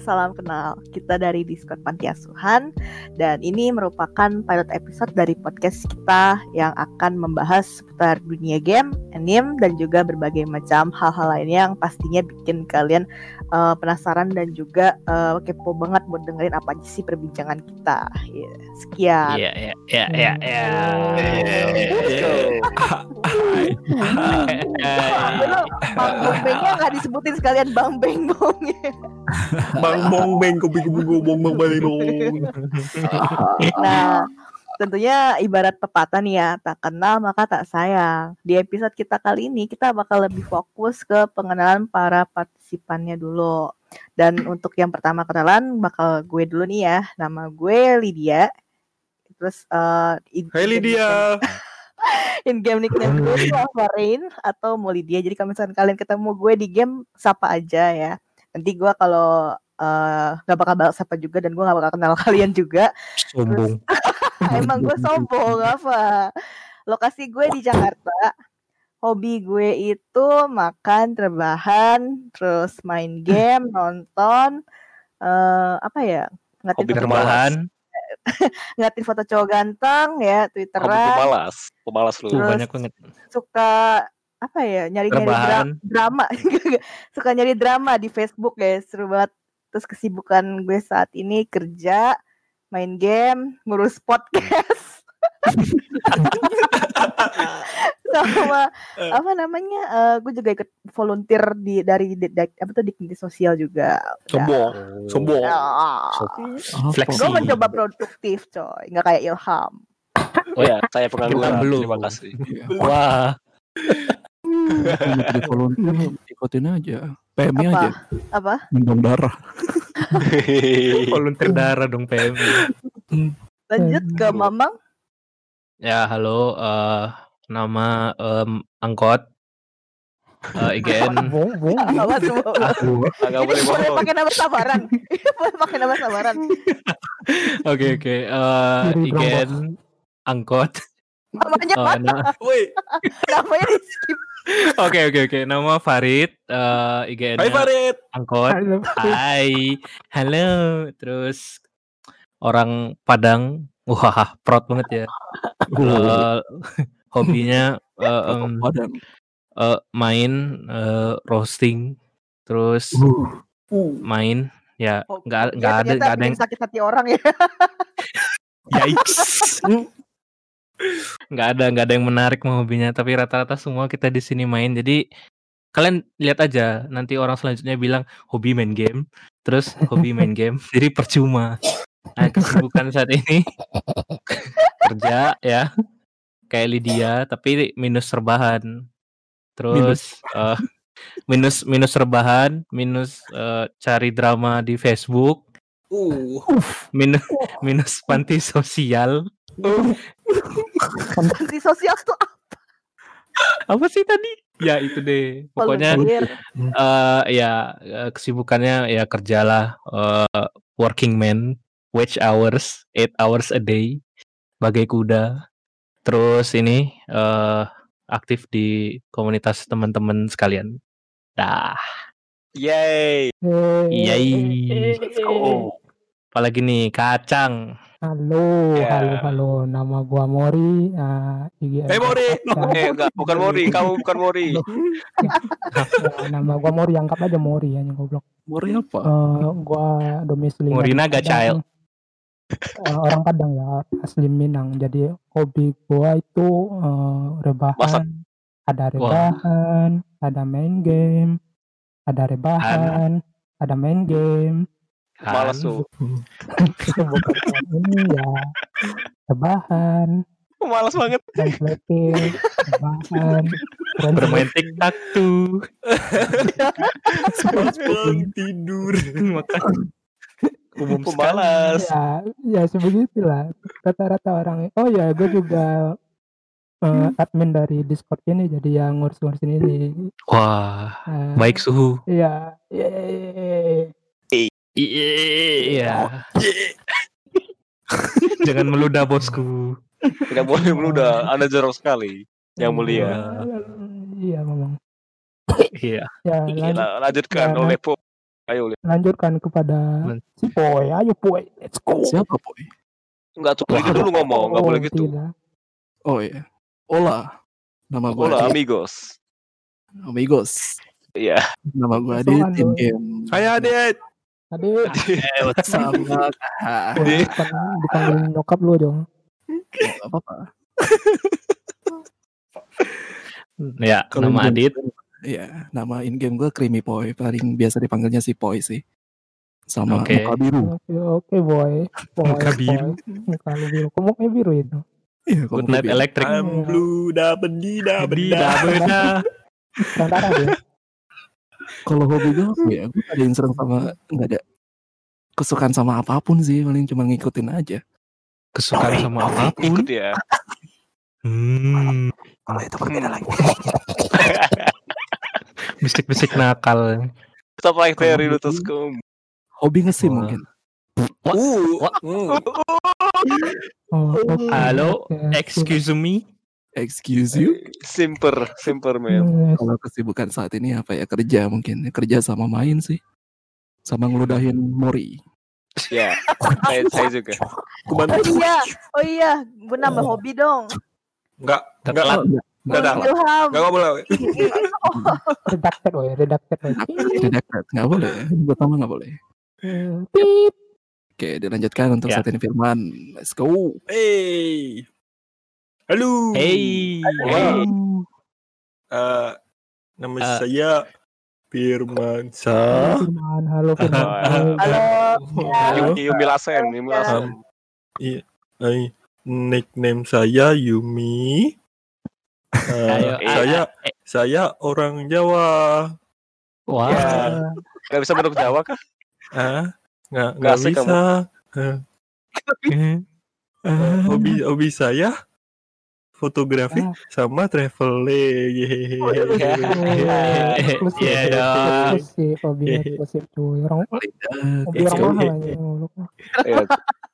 salam kenal. Kita dari Discord Panti Asuhan dan ini merupakan pilot episode dari podcast kita yang akan membahas seputar dunia game, anime dan juga berbagai macam hal-hal lainnya yang pastinya bikin kalian uh, penasaran dan juga uh, kepo banget buat dengerin apa aja sih perbincangan kita. Ya, sekian. Iya, iya, iya, iya, iya. Go. Dulu Bang Bongbengnya nggak disebutin sekalian Bang Beng Bongnya. Bang bong beng kopi kopi bong bong bong bang dong. Nah, tentunya ibarat pepatah nih ya, tak kenal maka tak sayang. Di episode kita kali ini kita bakal lebih fokus ke pengenalan para partisipannya dulu. Dan untuk yang pertama kenalan bakal gue dulu nih ya. Nama gue Lydia. Terus eh in- Hai Lydia. in game nickname gue Rain atau mau Lydia. Jadi kalau misalkan kalian ketemu gue di game sapa aja ya. Nanti gue kalau eh, nggak bakal balas sapa juga dan gue nggak bakal kenal kalian juga. Sombong. Emang gue sombong apa? Lokasi gue di Jakarta. Hobi gue itu makan, rebahan, terus main game, nonton, eh apa ya? Ngatin Hobi terbahan. ngatin foto cowok ganteng ya, Hobi twitteran, pemalas, pemalas lu. Terus- banyak banget. suka apa ya nyari-nyari dra- drama, suka nyari drama di Facebook ya, seru banget. Terus kesibukan gue saat ini kerja, main game, ngurus podcast. sama apa namanya eh, gue juga ikut volunteer di dari di, di- apa tuh dignity sosial juga Sombong. Sombong. Flexi. gue mencoba produktif coy nggak kayak Ilham Oh ya, saya pengangguran. Belum. Terima kasih. Wah, Jadi volunteer ikutin aja. PMI apa aja. apa Minum darah. volunteer darah dong PMI. lanjut ke. Mamang Ya, halo. eh nama em, angkot. Eh, IGN. Agak boleh boleh pakai nama samaran boleh pakai nama samaran Oke, oke. Eh, IGN angkot. namanya Eh, mana na- Woi. namanya di skip Oke, oke, oke. Nama Farid. Eh, IGN Hai Farid. angkot. Hai. Halo. Terus orang Padang. Wah, proud banget ya. Eh, hobinya eh, em, Badan. eh, main eh, roasting terus Uh. main ya Oh, nggak dia nggak ada nggak ada yang sakit hati orang ya yikes nggak ada nggak ada yang menarik mau hobinya tapi rata-rata semua kita di sini main jadi kalian lihat aja nanti orang selanjutnya bilang hobi main game terus hobi main game jadi percuma nah kesibukan saat ini kerja ya. Kayak Lydia tapi minus rebahan. Terus eh, minus minus rebahan minus eh, cari drama di Facebook. Uh. minus minus panti sosial. Si sosial tuh apa? Sih tadi? Ya itu deh. Pokoknya eh ya kesibukannya ya kerjalah eh, working man wage hours eight hours a day bagai kuda terus ini eh aktif di komunitas teman-teman sekalian dah Yay. yay Let's go. apalagi nih kacang Halo, Ya. halo, halo. Nama gua Mori. Uh, Hey Mori. Eh enggak, bukan Mori, kamu bukan Mori. nama gua Mori, anggap aja Mori ya, goblok. Mori apa? Eh, gua domisili Mori naga, child. Eh, orang Padang ya, asli Minang. Jadi hobi gua itu eh, rebahan. Masak. Ada rebahan, ada main game, ada rebahan, ada main game, Kan? Malas tuh. Ini ya rebahan, Malas banget. dan sleeping, rebahan, dan Bermain TikTok tuh. Bang tidur. Makanya umum sekali. Pemalas. ya ya sebegitulah rata-rata orang oh ya gue juga eh, admin dari Discord ini jadi yang ngurus-ngurusin ini Wah, Eh, baik suhu. iya yeay. Iya. Jangan meludah bosku. Tidak boleh meludah. Anda jorok sekali. Yang mulia. iya memang Iya. ya lanjut, La- Lanjutkan Ya, oleh Po. Ayo, Lin. lanjutkan kepada Lan- si boy ayo boy let's go Siapa boy? Enggak tuh gitu dulu ngomong, enggak Oh, boleh gitu. tidak. Oh iya. Ola. Nama gue Hola, Adit. amigos. Amigos. Iya. Nama gue Adit. Tim game. Hai Adet. Tadi Eh, what's up? Wah, dipanggil, nyokap lu dong. nggak apa-apa. Ya, nama Adit. Iya, nama in game gue Creamy Poi. Paling biasa dipanggilnya si Poi sih. Sama Oke. muka biru. Oke, oke boy. boy Muka biru. boy. Muka biru. Kok mukanya biru itu? Iya, kok Good night biru. electric. I'm blue dapat di dapat Di beda. Yang darah dia. Kalau hobi gue ya? Gue ada yang serang sama nggak ada kesukaan sama apa pun sih. Paling cuma ngikutin aja. Kesukaan sama apa pun. Ikut ya. Hmm. Kalau itu berbeda lagi. Bisik-bisik nakal. Stop like Kalau Terry gitu- Lutuskum. Hobi ngesim mungkin. Uh. Oh, oke, Halo, excuse me. Excuse you. Simper, simper man. Kalau kesibukan saat ini apa ya kerja mungkin kerja sama main sih. Sama ngeludahin Mori. Ya. Saya, saya juga. Oh iya, oh iya, gue nambah hobi dong. Enggak, enggak, enggak ada. Ilham. Enggak boleh. Redacted woy, redacted woy. Redacted. Nggak boleh. Buat nama nggak boleh. Pip. Oke, dilanjutkan untuk Ya. saat ini Firman. Let's go. Hey. Halo. Hey. Hey. Eh, nama Eh. saya Firman Sa. Firman, halo Firman. Halo. Halo. Yumi, Lasen, Yumi Lasen. Hai, nickname saya Yumi. Eh, Ayo, saya eh, saya orang Jawa. Wah. Ya. Gak bisa bentuk Jawa kah? Ah, nggak Nggak bisa. Eh, eh, hobi hobi saya fotografi Ah. sama traveling. Ya. Eksklusif, Iya dong. eksklusif, hobinya eksklusif cuy. Orang hobi Let's orang mahal.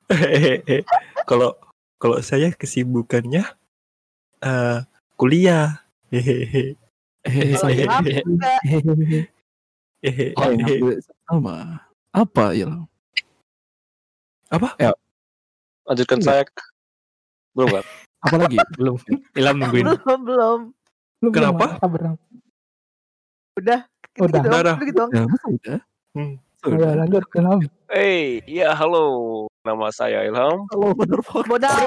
Iya. Kalau kalau saya kesibukannya eh kuliah. Hehehe. Eh, saya Ilham. Hehehe. Oh, yang gue sama. Apa ya? Apa? Lanjutkan Iya. saya. Belum kan? Apa lagi? Belum. Ilham nungguin. Belum, belum. Lu Kenapa? belum? Udah. Gitu Udah. Udah. gitu. Ya, udah? Hmm. Ya, Sudah. lanjut Ilham. Hey, ya halo. Nama saya Ilham. Halo, Eh, bodal.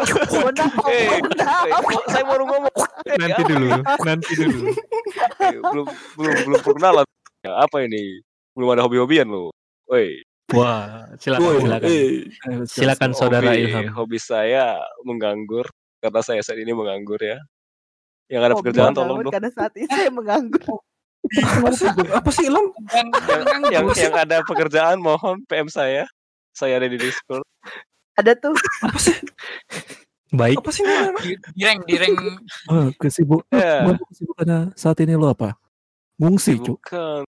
Eh, saya baru ngomong. Nanti apa? dulu. Nanti dulu. Belum belum belum perkenalan. Ya, apa ini? Belum ada hobi-hobian lo. Woi, Wah, silakan Woi, silakan. Silakan saudara hobi, Ilham. hobi saya menganggur karena saya saat ini menganggur ya. Yang ada Oh, pekerjaan tolong dong. Karena saat ini saya menganggur. apa sih Ilham? Yang, yang, yang ada pekerjaan mohon PM saya. Saya ada di Discord. Ada tuh. Baik. Apa sih namanya? direng direng Oh, kesibuk. Buat kesibukannya saat ini lo apa? Ngungsi, Cuk. Bukan.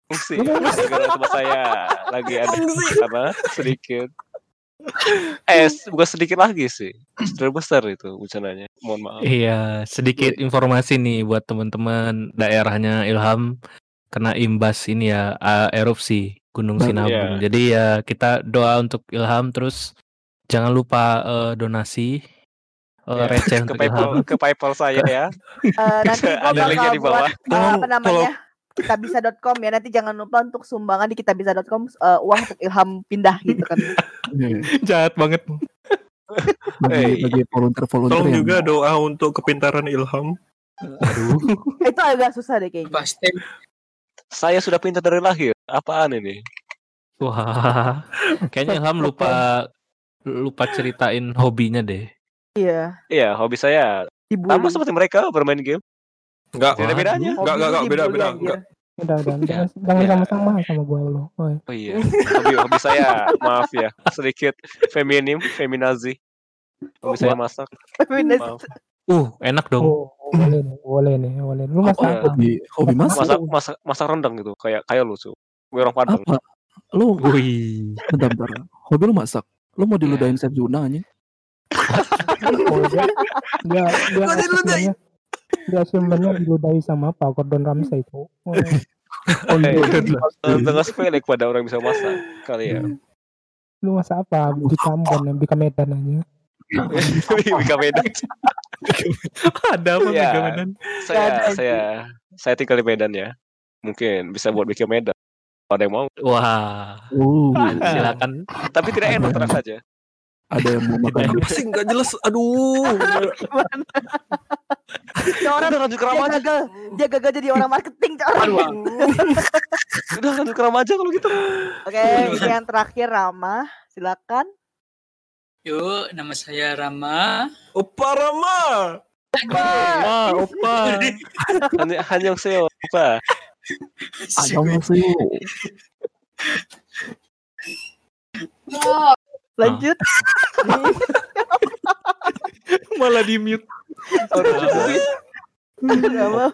Gara-gara tempat saya lagi ada karena sedikit. Eh, bukan sedikit lagi sih. Sudah besar itu bencananya. Mohon maaf. Iya, sedikit informasi nih buat teman-teman daerahnya Ilham kena imbas ini ya uh, erupsi Gunung Nah, Sinabung. iya. Jadi ya kita doa untuk Ilham terus jangan lupa eh, donasi Ya, receh Ke. PayPal, ke PayPal saya ya. Eh, nanti Ada linknya bakal di bawah. buat eh, apa namanya kitabisa.com ya nanti jangan lupa untuk sumbangan di kitabisa.com eh, uang untuk Ilham pindah gitu kan. Jahat banget. Bagi, Eh, bagi volunteer-volunteer Tolong yang juga doa untuk kepintaran Ilham. itu agak susah deh kayaknya pasti Saya sudah pintar dari lahir. Apaan ini? Wah, kayaknya Ilham lupa lupa ceritain hobinya deh. Iya, Iya, hobi saya sama dibully. seperti mereka bermain game. Enggak. Tidak ada bedanya. Enggak, enggak, enggak, beda, beda, enggak. Udah, udah, jangan, jangan Ya. sama-sama sama gue lo. Oh iya, hobi hobi saya maaf ya sedikit feminim, feminazi. Hobi saya masak. Feminis. Maaf. Uh, enak dong. Oh, boleh nih, boleh nih, boleh. Lu Apa masak hobi hobi masak? Masak masak masak rendang gitu, kayak kayak lu tuh. Gue orang Padang. Apa? Lu Wih. bentar, bentar. Hobi lu masak? Lu mau diludahin Chef Juna anjing? Oh, dia dia dia asumsinya diludahi sama apa Gordon Ramsay itu oh, Oh iya. iya. Tengah sepele kepada orang bisa masak kali ya. lu masak apa bikin Ambon yang bikin Medan aja Bika Medan. Ada apa Iya. Mega Medan? Saya saya saya tinggal di Medan ya. Mungkin bisa buat Bika Medan. Kalau ada yang mau. Wah, Uh, silakan. Tapi tidak enak tenang saja. Ada yang mau makan Apa sih enggak jelas? Aduh. Ya orang Udah lanjut ke dia remaja. gagal, dia gagal jadi orang marketing. Cok. Udah lanjut ke remaja kalau gitu. Oke, ini yang terakhir Rama, silakan. Yuk, nama saya Rama. Opa Rama. Wah, opa. Hanya hanya seo apa? ayam sih. Lanjut. Malah di mute.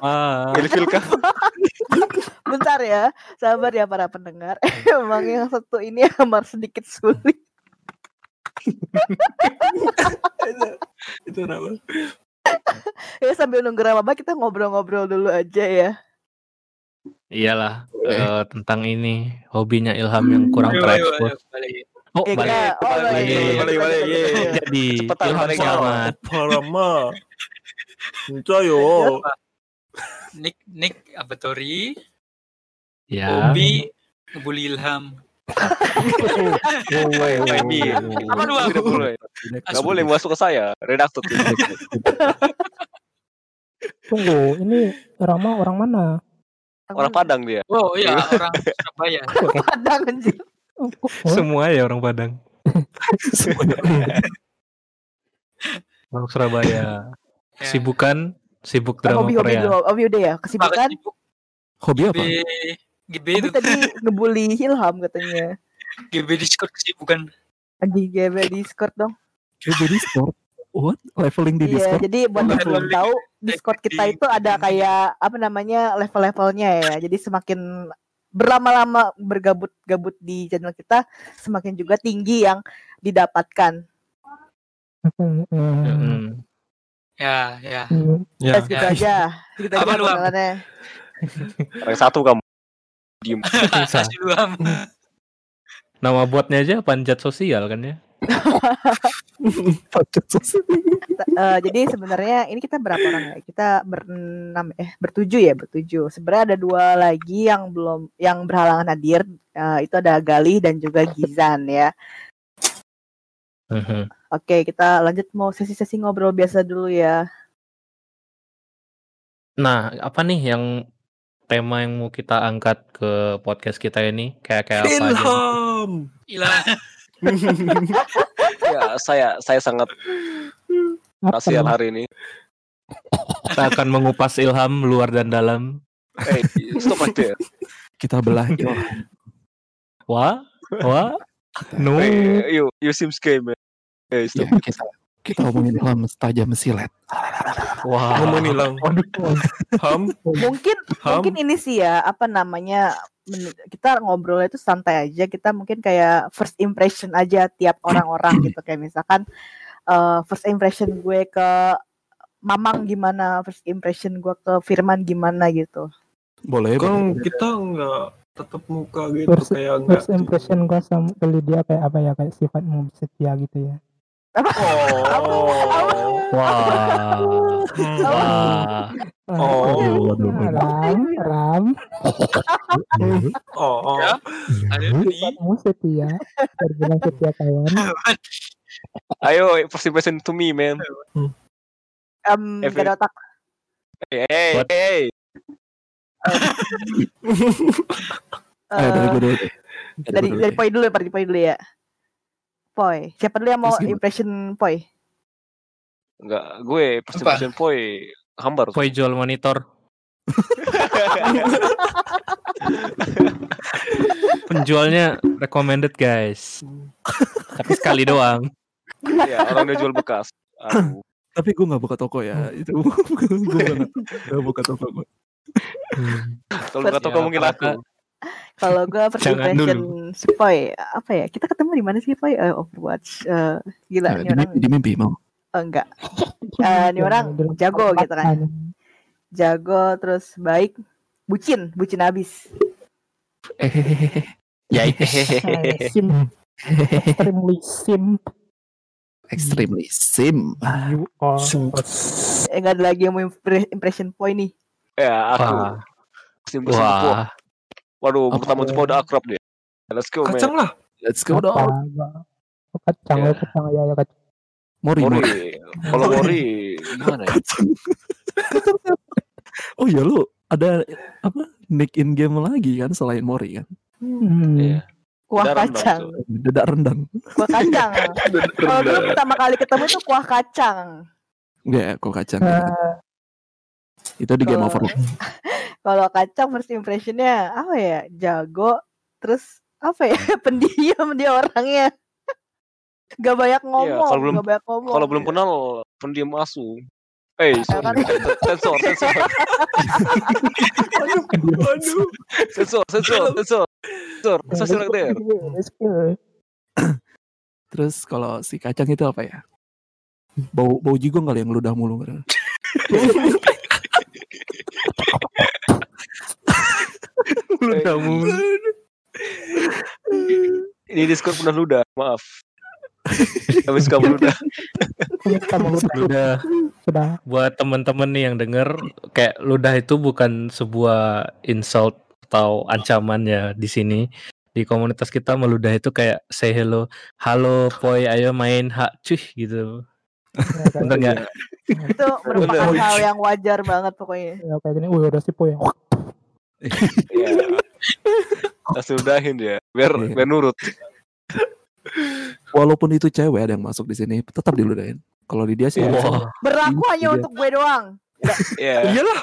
Ah, kah? Bentar ya, sabar ya para pendengar. Emang yang satu ini amat sedikit sulit. Itu Rama. Ya sambil nunggu Rama kita ngobrol-ngobrol dulu aja ya. iyalah eh, tentang ini hobinya Ilham yang kurang Ayo, ayo, terekspos. Balik. Oh, Ya, balik. Kak. Oh, balik, balik, balik, balik, ye. Jadi Cepetan, balik. selamat. Opa Rama. Cayo. Nick, Nick Abatori, Ya. Hobi, ngebully Ilham. Oh. Apa. Gak boleh masuk ke saya. Redaktor tunggu ini Rama orang mana Orang Padang dia. Oh iya, orang Surabaya. Padang anjir. Oh, Semua ya orang Padang. Orang Surabaya. Ya. Sibukan sibuk drama Hobi-hobi Korea. dulu, hobi udah ya. Kesibukan. Sibuk. Hobi apa? GB, GB Hobi itu, tadi ngebully Ilham katanya. GB Discord kesibukan. Anjing GB Discord dong. Di Discord. What? Leveling di Iya, Discord? jadi buat yang belum tahu, Discord kita itu ada kayak apa namanya level-levelnya ya. Jadi semakin berlama-lama bergabut-gabut di channel kita, semakin juga tinggi yang didapatkan. hmm, Mm-mm. Ya, ya. Ya. Ya, segitu aja. Segitu aja perkenalannya. Yang satu kamu. Diem. Nama buatnya aja panjat sosial kan ya? Eh, jadi sebenarnya ini kita berapa orang ya? Kita berenam eh bertujuh ya, bertujuh. Sebenarnya ada dua lagi yang belum yang berhalangan hadir. Eh, itu ada Galih dan juga Gizan ya. Mhm. Oke, kita lanjut mau sesi-sesi ngobrol biasa dulu ya. Nah, apa nih yang tema yang mau kita angkat ke podcast kita ini? Kayak kayak apa aja? nih? Ilham. Ya, saya saya sangat kasihan hari ini. Kita akan mengupas Ilham luar dan dalam. Eh, stop there. Kita belah Ilham. Wah, wah, no. Eh, you you seems gay, man. Eh, Ya, stop. kita kita ngomongin Ilham tajam silet. Wah, Ngomong Ilham. Ham. Mungkin Ham. mungkin ini sih ya, apa namanya? Kita ngobrolnya itu santai aja. Kita mungkin kayak first impression aja tiap orang-orang gitu kayak misalkan eh, first impression gue ke Mamang gimana, first impression gue ke Firman gimana gitu. Boleh, Kan boleh. kita enggak tetap muka gitu First, kayak enggak. first impression gua sama ke Lydia kayak apa ya kayak sifatmu setia gitu ya Oh. wah, Hmm. wah. Oh. Ram Ram Oh. oh. Ya. Sifatmu setia terbilang setia kawan Ayo, first impression to me, man. Every- gak ada otak. Hey, hey, What? hey. Dari Eh. Dari dari deh. Poi dulu ya, dari Poi dulu ya. Poi. Siapa dulu yang mau Terus impression Poi? Enggak, gue first Apa? impression Poi hambar. Poi jual monitor. Penjualnya recommended guys. Tapi sekali doang. ya, orang dia jual bekas. Aduh. Tapi gue gak buka toko ya. Itu gue gak, gak buka toko gue. Kalau nggak tahu Ya, kamu mungkin aku. Kalau gue first Jangan impression si Poi apa ya? Kita ketemu di mana sih Poi? Eh, Overwatch. Eh, gila Nah, di, orang mimpi, di mimpi mau. oh, enggak. Eh, ini orang jago gitu kan. Jago terus baik, bucin, bucin habis. Eh, Ya sim extremely sim extremely sim. you are Eh, enggak ada lagi yang mau impre- impression Poi nih. Ya, aku. Poi. Wah. Waduh, Apa? pertama jumpa udah akrab dia. Let's go, man. Kacang lah. Let's go apa dong. kacang Ya. ya kacang ya ya kacang Mori, Mori. Mori. Kalau Mori, gimana ya? Kacang. oh iya lu ada apa nick in game lagi kan selain Mori kan? hmm. Iya. Kuah dong, kacang. Dedak rendang. Kuah kacang. Kalau dulu pertama kali ketemu tuh kuah kacang. Enggak, kok kacang. Eh, Itu di game kalau- over. Kalau kacang first impressionnya apa ya? Jago, terus apa ya? Pendiam dia orangnya. Gak banyak ngomong, Iya, kalau belum- gak banyak ngomong. Kalau belum kenal, pendiam asu. Eh, sorry. kan? sensor, sensor, Waduh. sensor, sensor, sensor, sensor, sensor there. skill. Terus kalau si kacang itu apa ya? Bau bau jigong kali yang ludah mulu. Ludah mulu. Ini Discord pernah ludah, maaf. Habis kamu ludah. Kamu ludah Ludah. sudah Buat temen-temen nih yang denger, kayak ludah itu bukan sebuah insult atau ancaman ya di sini. Di komunitas kita meludah itu kayak say hello, halo poi, ayo main hak cuy gitu. Bener nggak? itu merupakan hal yang wajar banget pokoknya. ya kayak gini wih udah sih ya Iya. Langsung udahin dia, biar Iya. biar nurut. Walaupun itu cewek ada yang masuk di sini, tetap diludahin. Kalau di dia sih Wah, Berlaku hanya Iya. untuk gue doang. Iya. Iyalah.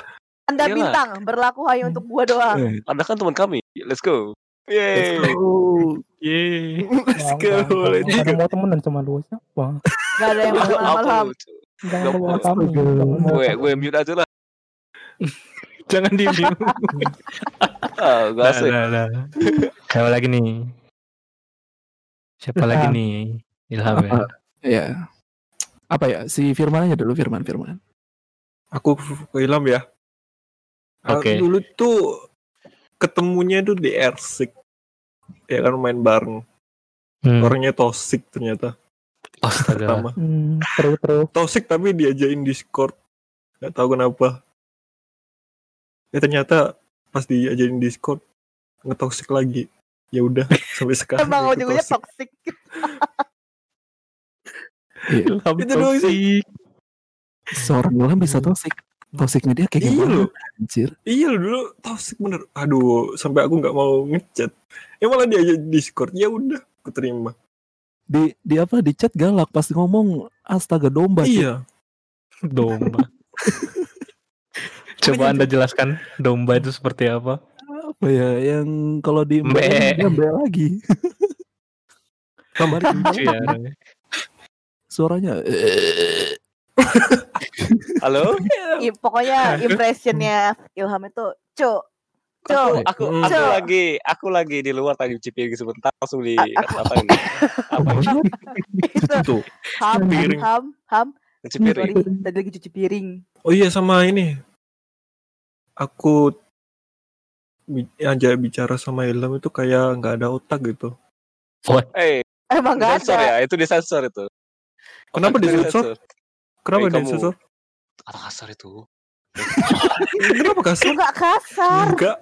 Anda Iyalah. bintang, berlaku hanya untuk gue doang. Eh, Anda kan teman kami. Let's go. Yeay. oh, yeay. Let's go. Let's go. mau temenan sama lu siapa Gak ada yang mau jangan bawa Gue gue mute aja lah. Jangan diem diem. Ah, gak Nah, asik. nah, nah. Siapa lagi nih? Siapa lagi Ilham. nih? Ilham ya. Apa? ya. Apa ya? Si Firman aja dulu Firman Firman. Aku film ya. Ah, Oke. Dulu tuh ketemunya tuh di Ersik. Ya kan main bareng. Hmm. Orangnya toxic ternyata. Astaga. Pertama. hmm, terus terus Toxic tapi diajain Discord. Gak tahu kenapa. Ya ternyata pas diajarin Discord ngetoxic lagi. Ya udah sampai sekarang. Emang itu ujung-ujungnya toxic. toxic. Iya. Ilham Itu doang toksik. Seorang Ilham bisa toxic. Toksiknya dia kayak Iya gimana? loh. Anjir. Iya loh, dulu toxic bener. Aduh, sampai aku nggak mau ngechat. Ya malah dia aja Discord. Ya udah, aku terima. Di di apa di chat galak pasti ngomong astaga domba. Iya. Domba. Coba Anda jelaskan domba itu seperti apa? Apa ya yang kalau di Mbe. mbe lagi. Kabar Lucu ya orangnya. suaranya eh, Halo? I- pokoknya impressionnya Ilham itu cuk. Cuk. Aku, aku, Hmm. aku lagi, aku lagi di luar tadi cipir sebentar langsung di aku- apa ini? Apa ini? Itu Tuh. ham Piring. ham ham. Cipir. Sorry, tadi lagi cuci piring. Oh iya sama ini. Aku aja bicara sama Ilham itu kayak nggak ada otak gitu. Eh, Emang gak sensor ada. ya, itu disensor itu. Kenapa disensor? Kenapa kamu- disensor? Kata kasar itu. Kenapa kasar? gak kasar. Enggak.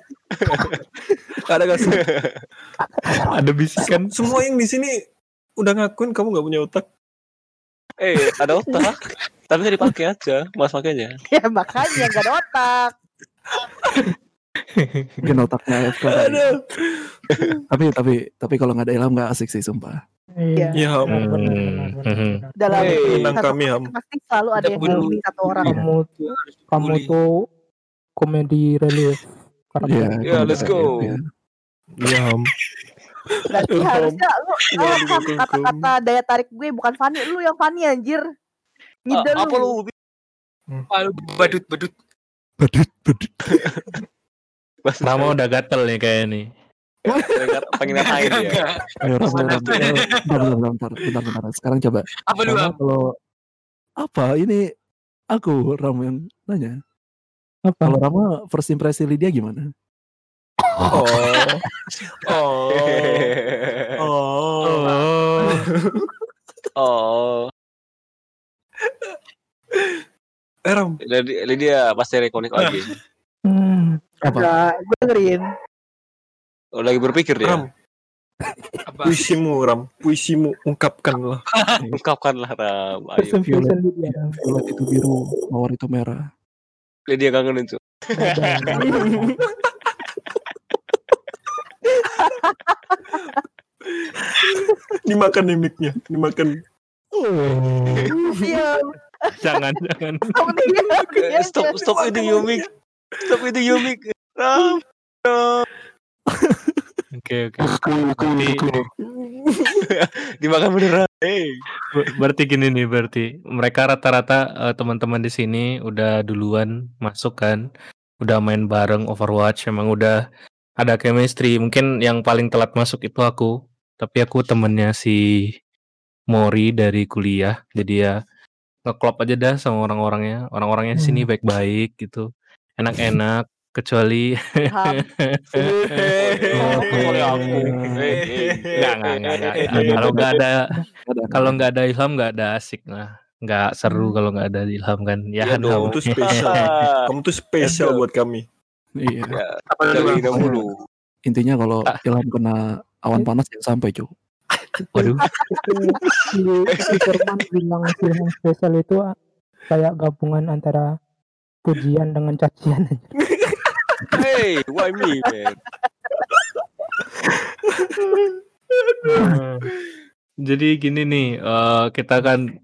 Nggak ada kasar. Ada bisikan. Semua yang di sini udah ngakuin kamu nggak punya otak. Eh, ada otak. Tapi nggak dipakai aja, mas pakainya. Ya makanya gak ada otak. Mungkin otaknya AFK. Aduh. Tapi tapi tapi kalau nggak ada Ilham nggak asik sih sumpah. Iya. Ya, Hmm, hmm. benar. Dalam Hey, satu kami, Ham. pasti selalu ada yang bully satu orang. Kamu kamu tuh komedi relief. Iya. Ya, kalau let's go. ya. Ya, Ham. Berarti harusnya lu lu didukung. kata-kata daya tarik gue bukan Fanny, lu yang Fanny anjir. Ngide Ah, apa lu. lu? Palu badut badut. Badut badut. Mas Rama udah gatel nih kayak nih. pengen ngapain ya? Ayo Ram, Ram, Ram. Badut. Eh, Bentar, bentar, bentar, bentar, bentar. Sekarang coba. Apa lu? Rama Am? kalau apa ini aku Ram yang nanya. Apa? Kalau Rama first impresi Lydia gimana? Oh. Oh. Oh. Oh. Oh, Eh, Ram. jadi dia pasti rekonik lagi. Hmm. Apa? Enggak, gue dengerin. Oh, lagi berpikir dia. Ram. Apa? Puisimu, Ram. Puisimu. Ungkapkanlah. Ungkapkanlah Ram. Ayo. dia. Violet itu biru, mawar itu merah. Dia kangen itu. Dimakan nih mic-nya. Dimakan. Iya, jangan jangan. Eh, Stop, stop itu Yumik. Stop itu Yumik. Oke oke. Berarti, Dimakan beneran. Hey. ber- berarti gini nih berarti mereka rata-rata eh, teman-teman di sini udah duluan masuk kan, udah main bareng Overwatch, emang udah ada chemistry. Mungkin yang paling telat masuk itu aku, tapi aku temennya si Mori dari kuliah, jadi ya ngeklop aja dah sama orang-orangnya. Orang-orangnya di sini baik-baik gitu, enak-enak. Kecuali kalau nggak ada kalau nggak ada Ilham nggak ada asik lah nggak seru kalau nggak ada Ilham kan ya Iya dong. Ham? Kamu tuh spesial. Kamu tuh spesial buat kami. Iya. Apa Am? dahulu. Intinya kalau Ah. Ilham kena awan panas jangan sampai cuy. Waduh. Itu si, si Firman bilang film spesial itu kayak gabungan antara pujian dengan cacian. Hey, why me, man? jadi gini nih eh, kita kan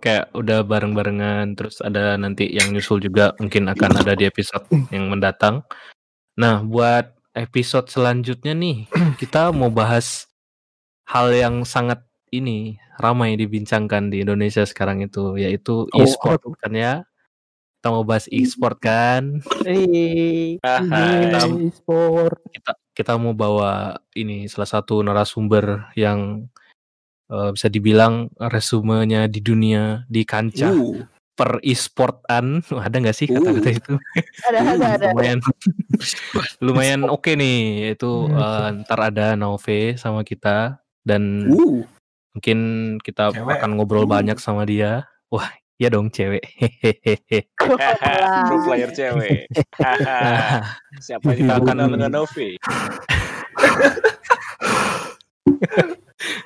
kayak udah bareng-barengan terus ada nanti yang nyusul juga mungkin akan ada di episode yang mendatang. Nah buat episode selanjutnya nih kita mau bahas hal yang sangat ini ramai dibincangkan di Indonesia sekarang itu yaitu Oh, e-sport tuh? kan ya kita mau bahas e-sport kan. Yeay, e-sport kita kita mau bawa ini salah satu narasumber yang eh, bisa dibilang resumenya di dunia di kancah Uh, per e-sportan ada nggak sih kata-kata Uh. itu ada ada ada. lumayan lumayan oke nih itu Hmm. eh, ntar ada Nove sama kita dan uh. mungkin kita Cewek. akan ngobrol banyak sama dia wah ya dong cewek hehehe Pro player cewek. Siapa yang akan- dengan Novi?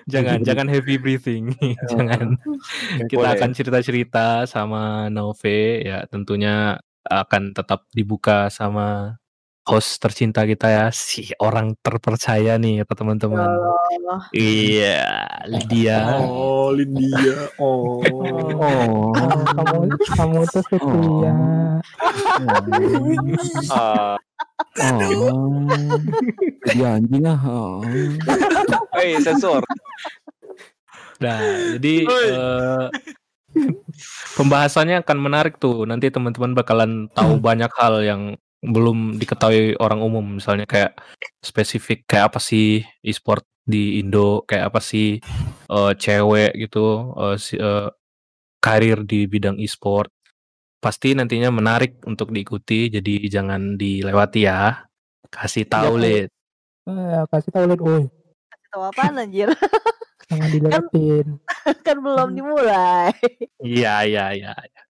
jangan jangan heavy breathing jangan kita Boleh. akan cerita-cerita sama Nove ya tentunya akan tetap dibuka sama host tercinta kita ya si orang terpercaya nih kata teman-teman iya Lydia Oh, Lydia. Oh. Oh. Oh, kamu kamu tuh setia Ah, Oh. Jadi anjing ah. Oh. hey, sensor. nah jadi eh, pembahasannya akan menarik tuh nanti teman-teman bakalan tahu banyak hal yang belum diketahui orang umum misalnya kayak spesifik kayak apa sih e-sport di Indo kayak apa sih eh, cewek gitu eh, si- eh, karir di bidang e-sport pasti nantinya menarik untuk diikuti jadi jangan dilewati ya kasih tahu Jangan. lid eh, kasih tahu lihat oi Tahu apaan anjir? jangan dilewatin kan belum dimulai. iya iya iya iya.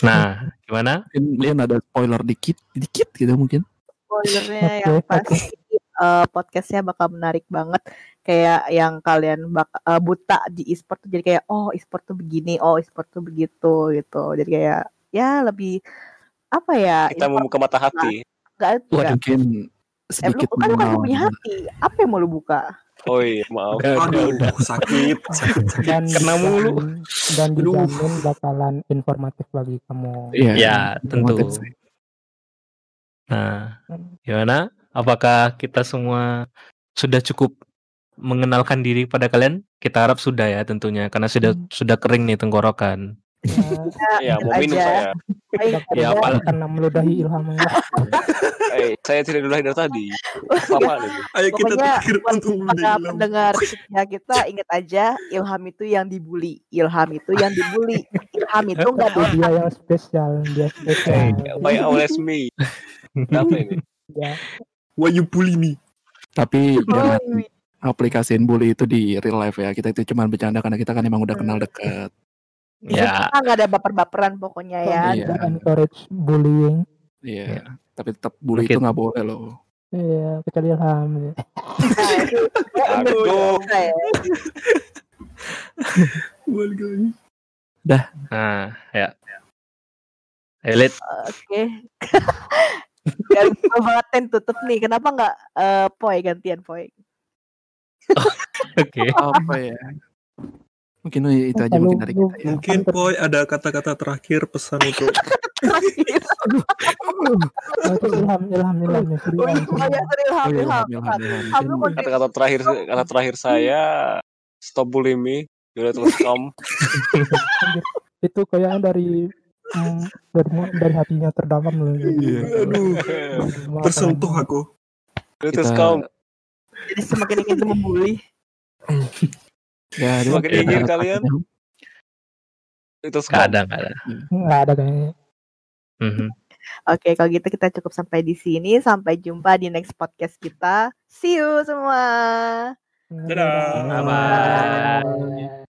Nah gimana Mungkin Lian ada spoiler dikit, dikit gitu mungkin. Spoilernya yang pasti eh, podcastnya bakal menarik banget. Kayak yang kalian bak eh, buta di e-sport tuh jadi kayak oh e-sport tuh begini, oh e-sport tuh begitu gitu. Jadi kayak ya lebih apa ya? Kita info- membuka mata hati. Enggak, enggak. Waduh. Mungkin Eh, lu sedikit kan bukan punya hati. Apa yang mau lu buka? Oh iya, maaf. Udah, udah, Aduh, udah. sakit, sakit, sakit. dan Kena mulu. dan dijamin bakalan informatif bagi kamu. Iya, Ya, tentu. informatif sih. Nah, gimana? Apakah kita semua sudah cukup mengenalkan diri pada kalian? Kita harap sudah ya tentunya karena sudah sudah kering nih tenggorokan. Ya, Iya, mau Aja. minum saya. Bakal Ya, ya, apalagi. karena meludahi ilham Allah. Eh, saya tidak dulu dari tadi. Apa? Ayo kita buat untuk para pendengar setia kita ingat aja Ilham itu yang dibully, Ilham itu yang dibully, Ilham itu nggak Itu dia yang spesial, dia spesial. Why always me? Kenapa ini? Ya, Why you bully me? Tapi jangan Oi. aplikasiin bully itu di real life ya. Kita itu cuma bercanda karena kita kan emang udah kenal dekat. Ya, Kita nggak ada baper-baperan pokoknya ya. Iya. Don't encourage bullying. Iya. Tapi tetap bully Mungkin. itu nggak boleh loh. Iya, kecuali ilham. ya. Nah, Aduh. Ya. Balik lagi. nah, ya. Elit, Oke. Biar gua banget ten tutup nih. Kenapa nggak eh, Poi gantian Poi? oke. Apa ya? Mungkin itu aja Lalu mungkin dari kita ya. Mungkin Boy ada kata-kata terakhir pesan untuk Oh, itu ilham, ilham, ilham. ya, Oh serius. iya, Ilham, Oh, iya, Ilham. Kata-kata terakhir kata terakhir saya stop terus kamu. Itu kayaknya dari dari dari hatinya terdalam loh. Iya. aduh tersentuh aku. Kamu. Jadi semakin ingin membuli. Ya, dia- Semakin kita ingin harap kalian. Itu Gak kamu. ada, gak ada. Nggak ada kayaknya. Mhm. Oke, kalau gitu kita cukup sampai di sini. Sampai jumpa di next podcast kita. See you semua. Dadah. Bye-bye. Bye.